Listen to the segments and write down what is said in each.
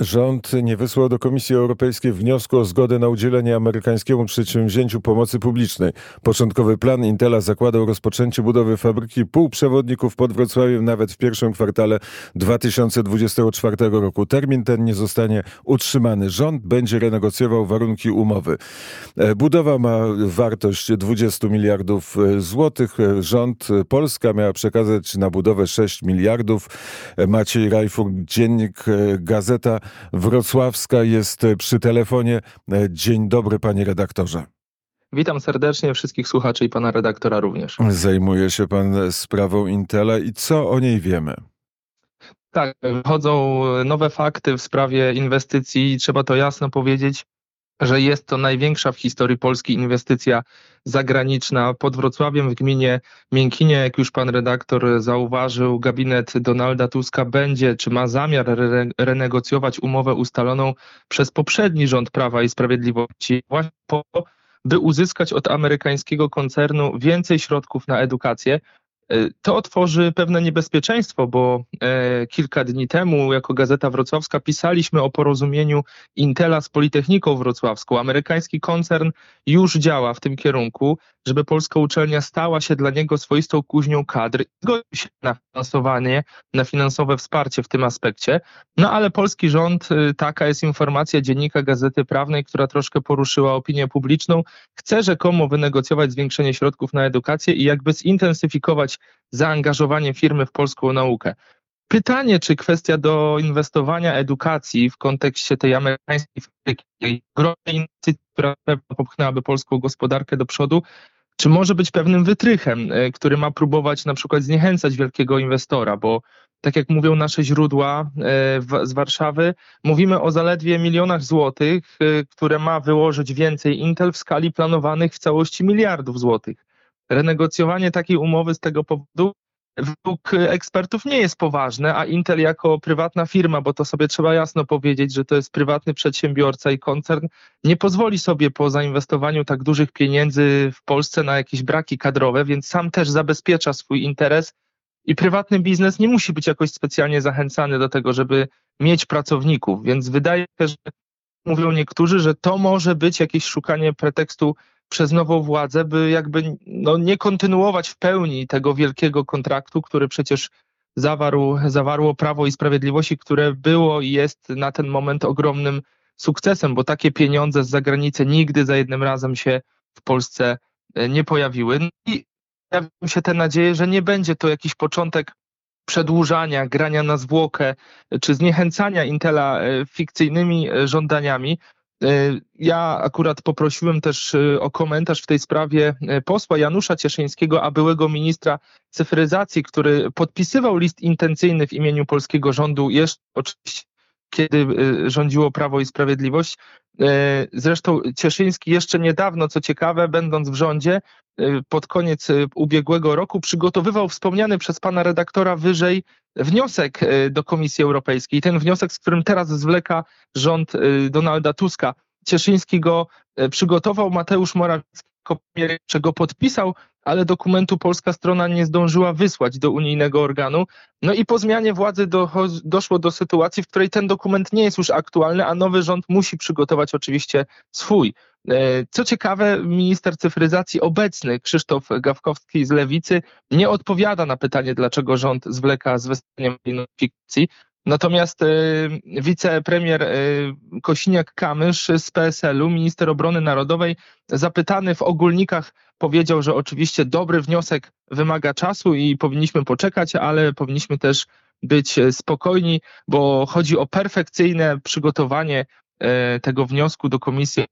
Rząd nie wysłał do Komisji Europejskiej wniosku o zgodę na udzielenie amerykańskiemu przedsięwzięciu pomocy publicznej. Początkowy plan Intela zakładał rozpoczęcie budowy fabryki półprzewodników pod Wrocławiem nawet w pierwszym kwartale 2024 roku. Termin ten nie zostanie utrzymany. Rząd będzie renegocjował warunki umowy. E, budowa ma wartość 20 miliardów e, złotych. E, rząd Polska miała przekazać na budowę 6 miliardów. Maciej Rajfur, dziennik Gazeta Wrocławska jest przy telefonie. Dzień dobry, panie redaktorze. Witam serdecznie wszystkich słuchaczy i pana redaktora również. Zajmuje się pan sprawą Intela i co o niej wiemy? Tak, wychodzą nowe fakty w sprawie inwestycji. Trzeba to jasno powiedzieć że jest to największa w historii Polski inwestycja zagraniczna. Pod Wrocławiem w gminie Miękinie, jak już pan redaktor zauważył, gabinet Donalda Tuska będzie, czy ma zamiar re renegocjować umowę ustaloną przez poprzedni rząd Prawa i Sprawiedliwości właśnie po by uzyskać od amerykańskiego koncernu więcej środków na edukację. E, to otworzy pewne niebezpieczeństwo, bo e, kilka dni temu jako Gazeta Wrocławska pisaliśmy o porozumieniu Intela z Politechniką Wrocławską. Amerykański koncern już działa w tym kierunku, żeby polska uczelnia stała się dla niego swoistą kuźnią kadr. Zgodził się na finansowanie, na finansowe wsparcie w tym aspekcie. No ale polski rząd, y, taka jest informacja dziennika Gazety Prawnej, która troszkę poruszyła opinię publiczną, chce rzekomo wynegocjować zwiększenie środków na edukację i jakby zintensyfikować zaangażowanie firmy w polską naukę. Pytanie, czy kwestia do inwestowania edukacji w kontekście tej amerykańskiej fabryki, ogromnej inwestycji, która pewno popchnęłaby polską gospodarkę do przodu, czy może być pewnym wytrychem, e, który ma próbować na przykład zniechęcać wielkiego inwestora, bo tak jak mówią nasze źródła e, z Warszawy, mówimy o zaledwie milionach złotych, e, które ma wyłożyć więcej Intel w skali planowanych w całości miliardów złotych. Renegocjowanie takiej umowy z tego powodu według ekspertów nie jest poważne, a Intel jako prywatna firma, bo to sobie trzeba jasno powiedzieć, że to jest prywatny przedsiębiorca i koncern, nie pozwoli sobie po zainwestowaniu tak dużych pieniędzy w Polsce na jakieś braki kadrowe, więc sam też zabezpiecza swój interes i prywatny biznes nie musi być jakoś specjalnie zachęcany do tego, żeby mieć pracowników, więc wydaje się, że mówią niektórzy, że to może być jakieś szukanie pretekstu przez nową władzę, by jakby no, nie kontynuować w pełni tego wielkiego kontraktu, który przecież zawarł, zawarło Prawo i Sprawiedliwości, które było i jest na ten moment ogromnym sukcesem, bo takie pieniądze z zagranicy nigdy za jednym razem się w Polsce e, nie pojawiły. No I pojawią się te nadzieje, że nie będzie to jakiś początek przedłużania, grania na zwłokę, czy zniechęcania Intela e, fikcyjnymi e, żądaniami, E, ja akurat poprosiłem też e, o komentarz w tej sprawie e, posła Janusza Cieszyńskiego, a byłego ministra cyfryzacji, który podpisywał list intencyjny w imieniu polskiego rządu, jeszcze oczywiście kiedy rządziło Prawo i Sprawiedliwość. Zresztą Cieszyński jeszcze niedawno, co ciekawe, będąc w rządzie, pod koniec ubiegłego roku przygotowywał wspomniany przez pana redaktora wyżej wniosek e, do Komisji Europejskiej. Ten wniosek, z którym teraz zwleka rząd Donalda Tuska. Cieszyński go przygotował, Mateusz Morawiecki czego podpisał, ale dokumentu polska strona nie zdążyła wysłać do unijnego organu. No i po zmianie władzy do, doszło do sytuacji, w której ten dokument nie jest już aktualny, a nowy rząd musi przygotować oczywiście swój. E, co ciekawe, minister cyfryzacji obecny, Krzysztof Gawkowski z Lewicy, nie odpowiada na pytanie, dlaczego rząd zwleka z wystawieniem notyfikacji. Natomiast e, wicepremier e, Kosiniak-Kamysz z PSL-u, minister obrony narodowej, zapytany w ogólnikach powiedział, że oczywiście dobry wniosek wymaga czasu i powinniśmy poczekać, ale powinniśmy też być spokojni, bo chodzi o perfekcyjne przygotowanie tego wniosku do Komisji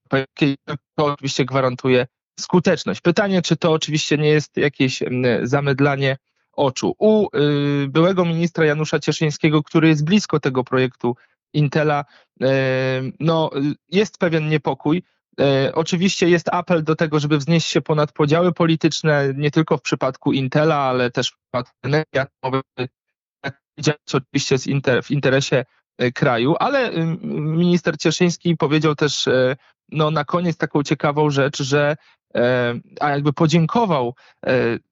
to oczywiście gwarantuje skuteczność. Pytanie, czy to oczywiście nie jest jakieś zamydlanie oczu. U y, byłego ministra Janusza Cieszyńskiego, który jest blisko tego projektu Intela, e, no, jest pewien niepokój. E, oczywiście jest apel do tego, żeby wznieść się ponad podziały polityczne, nie tylko w przypadku Intela, ale też w przypadku energii atomowej, co oczywiście w interesie E, kraju, ale minister Cieszyński powiedział też e, no, na koniec taką ciekawą rzecz, że e, a jakby podziękował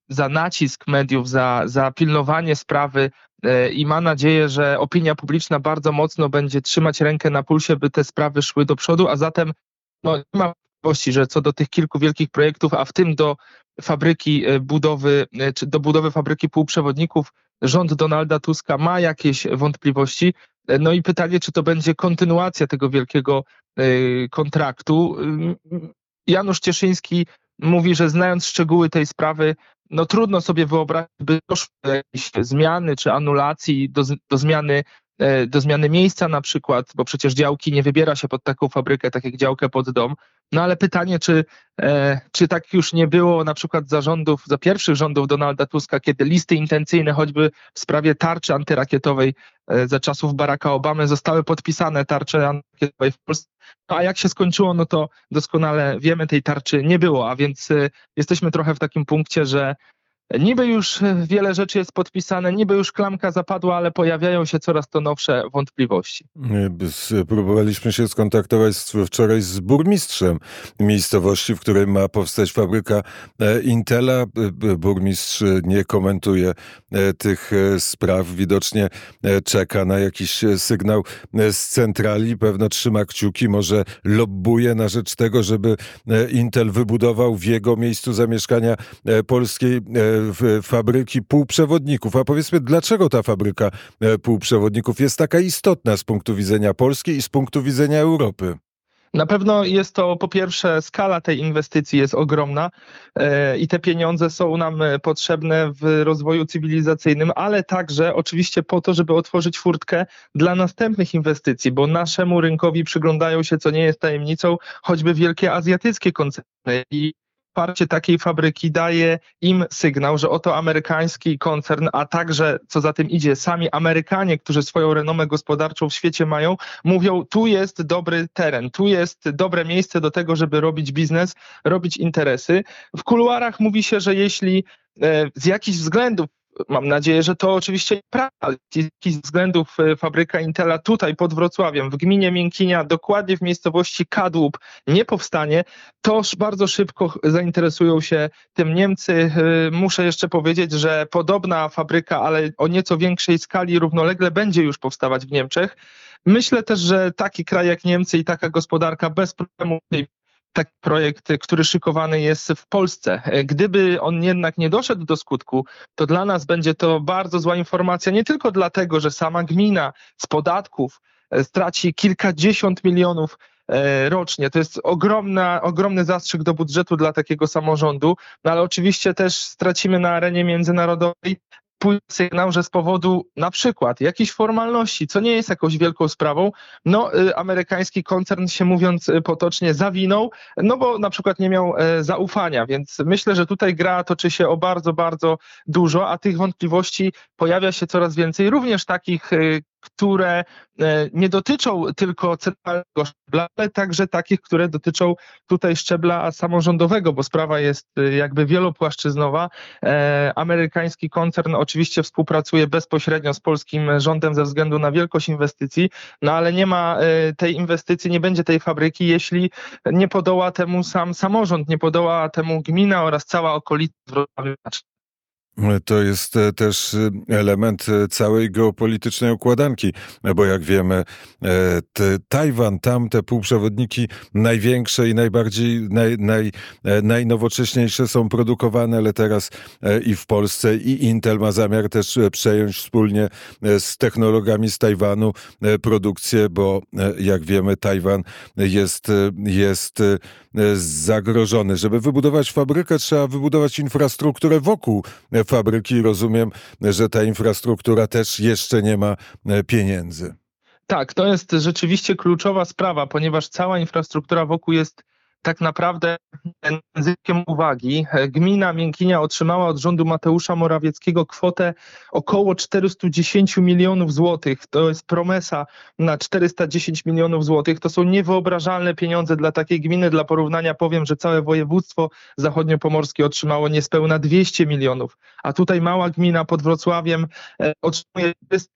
za nacisk mediów, za, za pilnowanie sprawy i ma nadzieję, że opinia publiczna bardzo mocno będzie trzymać rękę na pulsie, by te sprawy szły do przodu, a zatem no, nie ma wątpliwości, że co do tych kilku wielkich projektów, a w tym do fabryki budowy, czy do budowy fabryki półprzewodników, rząd Donalda Tuska ma jakieś wątpliwości. No i pytanie, czy to będzie kontynuacja tego wielkiego kontraktu. Janusz Cieszyński mówi, że znając szczegóły tej sprawy, no trudno sobie wyobrazić, by doszło do jakiejś zmiany czy anulacji, do, do zmiany e, do zmiany miejsca na przykład, bo przecież działki nie wybiera się pod taką fabrykę, tak jak działkę pod dom. No ale pytanie, czy, e, czy tak już nie było na przykład za rządów, za pierwszych rządów Donalda Tuska, kiedy listy intencyjne choćby w sprawie tarczy antyrakietowej e, za czasów Baracka Obamy zostały podpisane tarcze antyrakietowej w Polsce, no a jak się skończyło, no to doskonale wiemy, tej tarczy nie było, a więc e, jesteśmy trochę w takim punkcie, że Niby już wiele rzeczy jest podpisane, niby już klamka zapadła, ale pojawiają się coraz to nowsze wątpliwości. Próbowaliśmy się skontaktować wczoraj z burmistrzem miejscowości, w której ma powstać fabryka e, Intela. Burmistrz nie komentuje e, tych e, spraw. Widocznie czeka na jakiś sygnał z centrali. Pewno trzyma kciuki, może lobbuje na rzecz tego, żeby Intel wybudował w jego miejscu zamieszkania polskiej fabryki półprzewodników. A powiedzmy, dlaczego ta fabryka e, półprzewodników jest taka istotna z punktu widzenia Polski i z punktu widzenia Europy? Na pewno jest to po pierwsze skala tej inwestycji jest ogromna e, i te pieniądze są nam e, potrzebne w rozwoju cywilizacyjnym, ale także oczywiście po to, żeby otworzyć furtkę dla następnych inwestycji, bo naszemu rynkowi przyglądają się, co nie jest tajemnicą, choćby wielkie azjatyckie koncerny i Wsparcie takiej fabryki daje im sygnał, że oto amerykański koncern, a także co za tym idzie, sami Amerykanie, którzy swoją renomę gospodarczą w świecie mają, mówią: tu jest dobry teren, tu jest dobre miejsce do tego, żeby robić biznes, robić interesy. W kuluarach mówi się, że jeśli e, z jakichś względów Mam nadzieję, że to oczywiście prawda. Z jakichś względów e, fabryka Intela tutaj pod Wrocławiem, w gminie Miękinia, dokładnie w miejscowości Kadłub nie powstanie, to bardzo szybko zainteresują się tym Niemcy. E, muszę jeszcze powiedzieć, że podobna fabryka, ale o nieco większej skali równolegle będzie już powstawać w Niemczech. Myślę też, że taki kraj jak Niemcy i taka gospodarka bez problemu taki projekt, który szykowany jest w Polsce. Gdyby on jednak nie doszedł do skutku, to dla nas będzie to bardzo zła informacja, nie tylko dlatego, że sama gmina z podatków e, straci kilkadziesiąt milionów e, rocznie. To jest ogromna, ogromny zastrzyk do budżetu dla takiego samorządu, no ale oczywiście też stracimy na arenie międzynarodowej pójdzie sygnał, że z powodu na przykład jakiejś formalności, co nie jest jakąś wielką sprawą, no y, amerykański koncern się mówiąc y, potocznie zawinął, no bo na przykład nie miał e, zaufania, więc myślę, że tutaj gra toczy się o bardzo, bardzo dużo, a tych wątpliwości pojawia się coraz więcej, również takich, y, które e, nie dotyczą tylko centralnego szczebla, ale także takich, które dotyczą tutaj szczebla samorządowego, bo sprawa jest e, jakby wielopłaszczyznowa. E, amerykański koncern oczywiście współpracuje bezpośrednio z polskim rządem ze względu na wielkość inwestycji, no ale nie ma tej inwestycji, nie będzie tej fabryki, jeśli nie podoła temu sam samorząd, nie podoła temu gmina oraz cała okolica Wrocławia. To jest e, też e, element e, całej geopolitycznej układanki, bo jak wiemy, Tajwan, tam te półprzewodniki największe i najbardziej, naj, naj, najnowocześniejsze są produkowane, ale teraz i w Polsce i Intel ma zamiar też przejąć wspólnie z technologami z Tajwanu produkcję, bo jak wiemy, Tajwan jest, jest zagrożony. Żeby wybudować fabrykę, trzeba wybudować infrastrukturę wokół fabryki. Rozumiem, że ta infrastruktura też jeszcze nie ma e, pieniędzy. Tak, to jest rzeczywiście kluczowa sprawa, ponieważ cała infrastruktura wokół jest tak naprawdę językiem uwagi. Gmina Miękinia otrzymała od rządu Mateusza Morawieckiego kwotę około 410 milionów złotych. To jest promesa na 410 milionów złotych. To są niewyobrażalne pieniądze dla takiej gminy. Dla porównania powiem, że całe województwo zachodniopomorskie otrzymało niespełna 200 milionów, a tutaj mała gmina pod Wrocławiem e, otrzymuje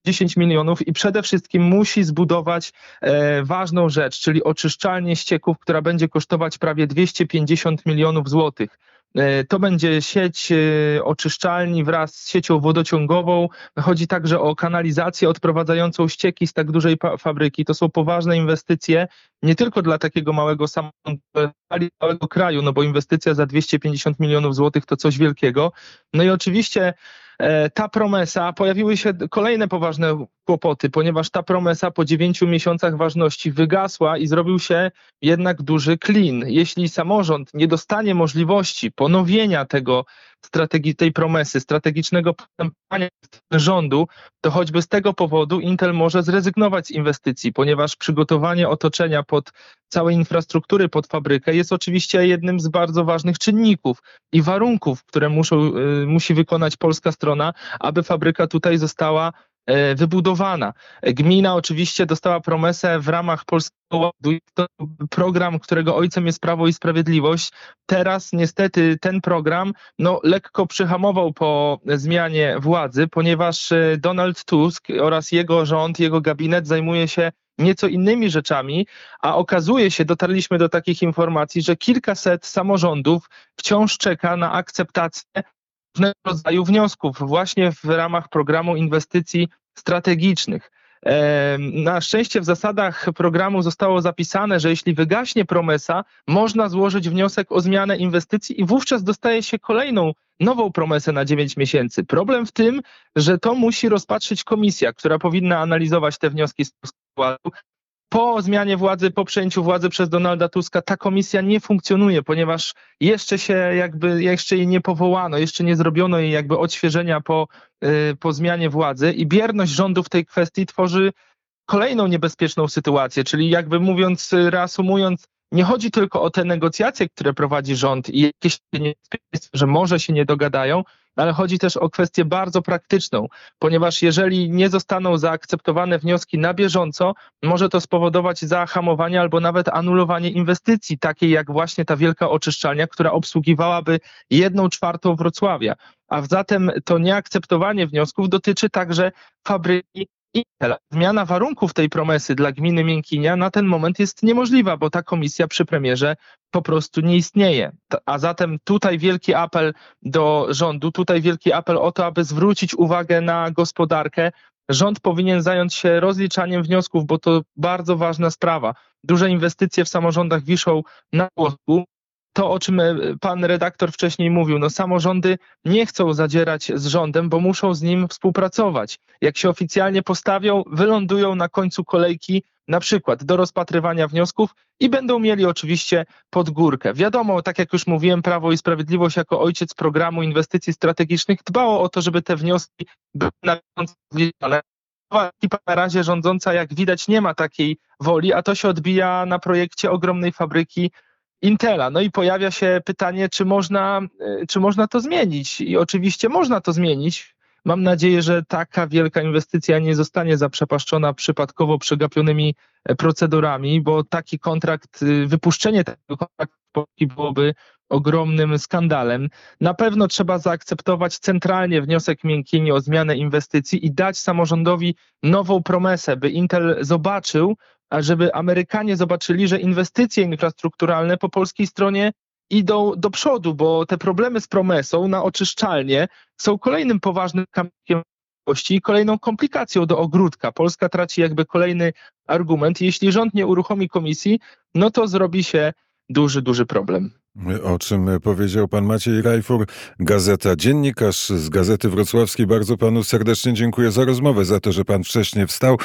10 milionów i przede wszystkim musi zbudować e, ważną rzecz, czyli oczyszczalnię ścieków, która będzie kosztować prawie 250 milionów złotych. E, To będzie sieć e, oczyszczalni wraz z siecią wodociągową. Chodzi także o kanalizację odprowadzającą ścieki z tak dużej fabryki. To są poważne inwestycje, nie tylko dla takiego małego samorządu, ale całego kraju, no bo inwestycja za 250 milionów złotych to coś wielkiego. No i oczywiście ta promesa, pojawiły się kolejne poważne kłopoty, ponieważ ta promesa po dziewięciu miesiącach ważności wygasła i zrobił się jednak duży klin. Jeśli samorząd nie dostanie możliwości ponowienia tego strategii, tej promesy, strategicznego postępowania rządu, to choćby z tego powodu Intel może zrezygnować z inwestycji, ponieważ przygotowanie otoczenia pod całej infrastruktury pod fabrykę jest oczywiście jednym z bardzo ważnych czynników i warunków, które muszą, y, musi wykonać polska strona, aby fabryka tutaj została wybudowana. Gmina oczywiście dostała promesę w ramach Polskiego Ładu. To program, którego ojcem jest Prawo i Sprawiedliwość. Teraz niestety ten program no, lekko przyhamował po zmianie władzy, ponieważ e, Donald Tusk oraz jego rząd, jego gabinet zajmuje się nieco innymi rzeczami, a okazuje się, dotarliśmy do takich informacji, że kilkaset samorządów wciąż czeka na akceptację różnego rodzaju wniosków właśnie w ramach programu inwestycji strategicznych. Em, Na szczęście w zasadach programu zostało zapisane, że jeśli wygaśnie promesa, można złożyć wniosek o zmianę inwestycji i wówczas dostaje się kolejną nową promesę na 9 miesięcy. Problem w tym, że to musi rozpatrzyć komisja, która powinna analizować te wnioski z Polskiego Ładu. Po zmianie władzy, po przejęciu władzy przez Donalda Tuska ta komisja nie funkcjonuje, ponieważ jeszcze się jakby, jeszcze jej nie powołano, jeszcze nie zrobiono jej jakby odświeżenia po, y, po zmianie władzy i bierność rządu w tej kwestii tworzy kolejną niebezpieczną sytuację, czyli jakby mówiąc, y, reasumując, nie chodzi tylko o te negocjacje, które prowadzi rząd i jakieś niebezpieczeństwo, że może się nie dogadają, ale chodzi też o kwestię bardzo praktyczną, ponieważ jeżeli nie zostaną zaakceptowane wnioski na bieżąco, może to spowodować zahamowanie albo nawet anulowanie inwestycji, takiej jak właśnie ta wielka oczyszczalnia, która obsługiwałaby jedną czwartą Wrocławia. A zatem to nieakceptowanie wniosków dotyczy także fabryki. Zmiana warunków tej promesy dla gminy Miękinia na ten moment jest niemożliwa, bo ta komisja przy premierze po prostu nie istnieje. A zatem tutaj wielki apel do rządu, tutaj wielki apel o to, aby zwrócić uwagę na gospodarkę. Rząd powinien zająć się rozliczaniem wniosków, bo to bardzo ważna sprawa. Duże inwestycje w samorządach wiszą na włosku. To, o czym e, pan redaktor wcześniej mówił, no samorządy nie chcą zadzierać z rządem, bo muszą z nim współpracować. Jak się oficjalnie postawią, wylądują na końcu kolejki, na przykład do rozpatrywania wniosków i będą mieli oczywiście podgórkę. Wiadomo, tak jak już mówiłem, Prawo i Sprawiedliwość jako ojciec programu inwestycji strategicznych dbało o to, żeby te wnioski były na bieżąco ekipa na razie rządząca, jak widać, nie ma takiej woli, a to się odbija na projekcie ogromnej fabryki Intela. No i pojawia się pytanie, czy można, e, czy można to zmienić? I oczywiście można to zmienić. Mam nadzieję, że taka wielka inwestycja nie zostanie zaprzepaszczona przypadkowo przegapionymi e, procedurami, bo taki kontrakt, y, wypuszczenie takiego kontraktu byłoby ogromnym skandalem. Na pewno trzeba zaakceptować centralnie wniosek Miękini o zmianę inwestycji i dać samorządowi nową promesę, by Intel zobaczył, żeby Amerykanie zobaczyli, że inwestycje infrastrukturalne po polskiej stronie idą do przodu, bo te problemy z promesą na oczyszczalnie są kolejnym poważnym kamieniem i kolejną komplikacją do ogródka. Polska traci jakby kolejny argument. Jeśli rząd nie uruchomi komisji, no to zrobi się duży, duży problem. O czym powiedział pan Maciej Rajfur, gazeta Dziennikarz z Gazety Wrocławskiej. Bardzo panu serdecznie dziękuję za rozmowę, za to, że pan wcześniej wstał.